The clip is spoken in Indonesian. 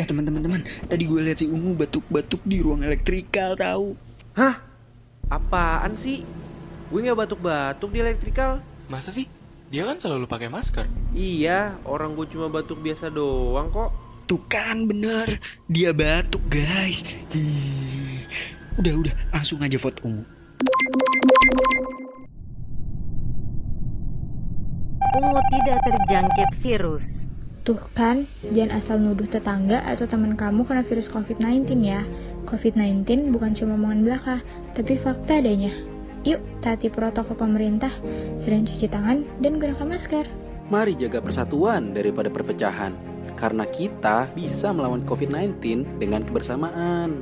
Eh teman-teman teman, tadi gue lihat si Ungu batuk-batuk di ruang elektrikal tahu. Hah? Apaan sih? Gue nggak batuk-batuk di elektrikal. Masa sih? Dia kan selalu pakai masker. Iya, orang gue cuma batuk biasa doang kok. Tuh kan bener, dia batuk guys. Hmm. Udah udah, langsung aja vote Ungu. Ungu tidak terjangkit virus. Tuh kan, jangan asal nuduh tetangga atau teman kamu kena virus COVID-19 ya. COVID-19 bukan cuma omongan belaka, tapi fakta adanya. Yuk, taati protokol pemerintah, sering cuci tangan, dan gunakan masker. Mari jaga persatuan daripada perpecahan, karena kita bisa melawan COVID-19 dengan kebersamaan.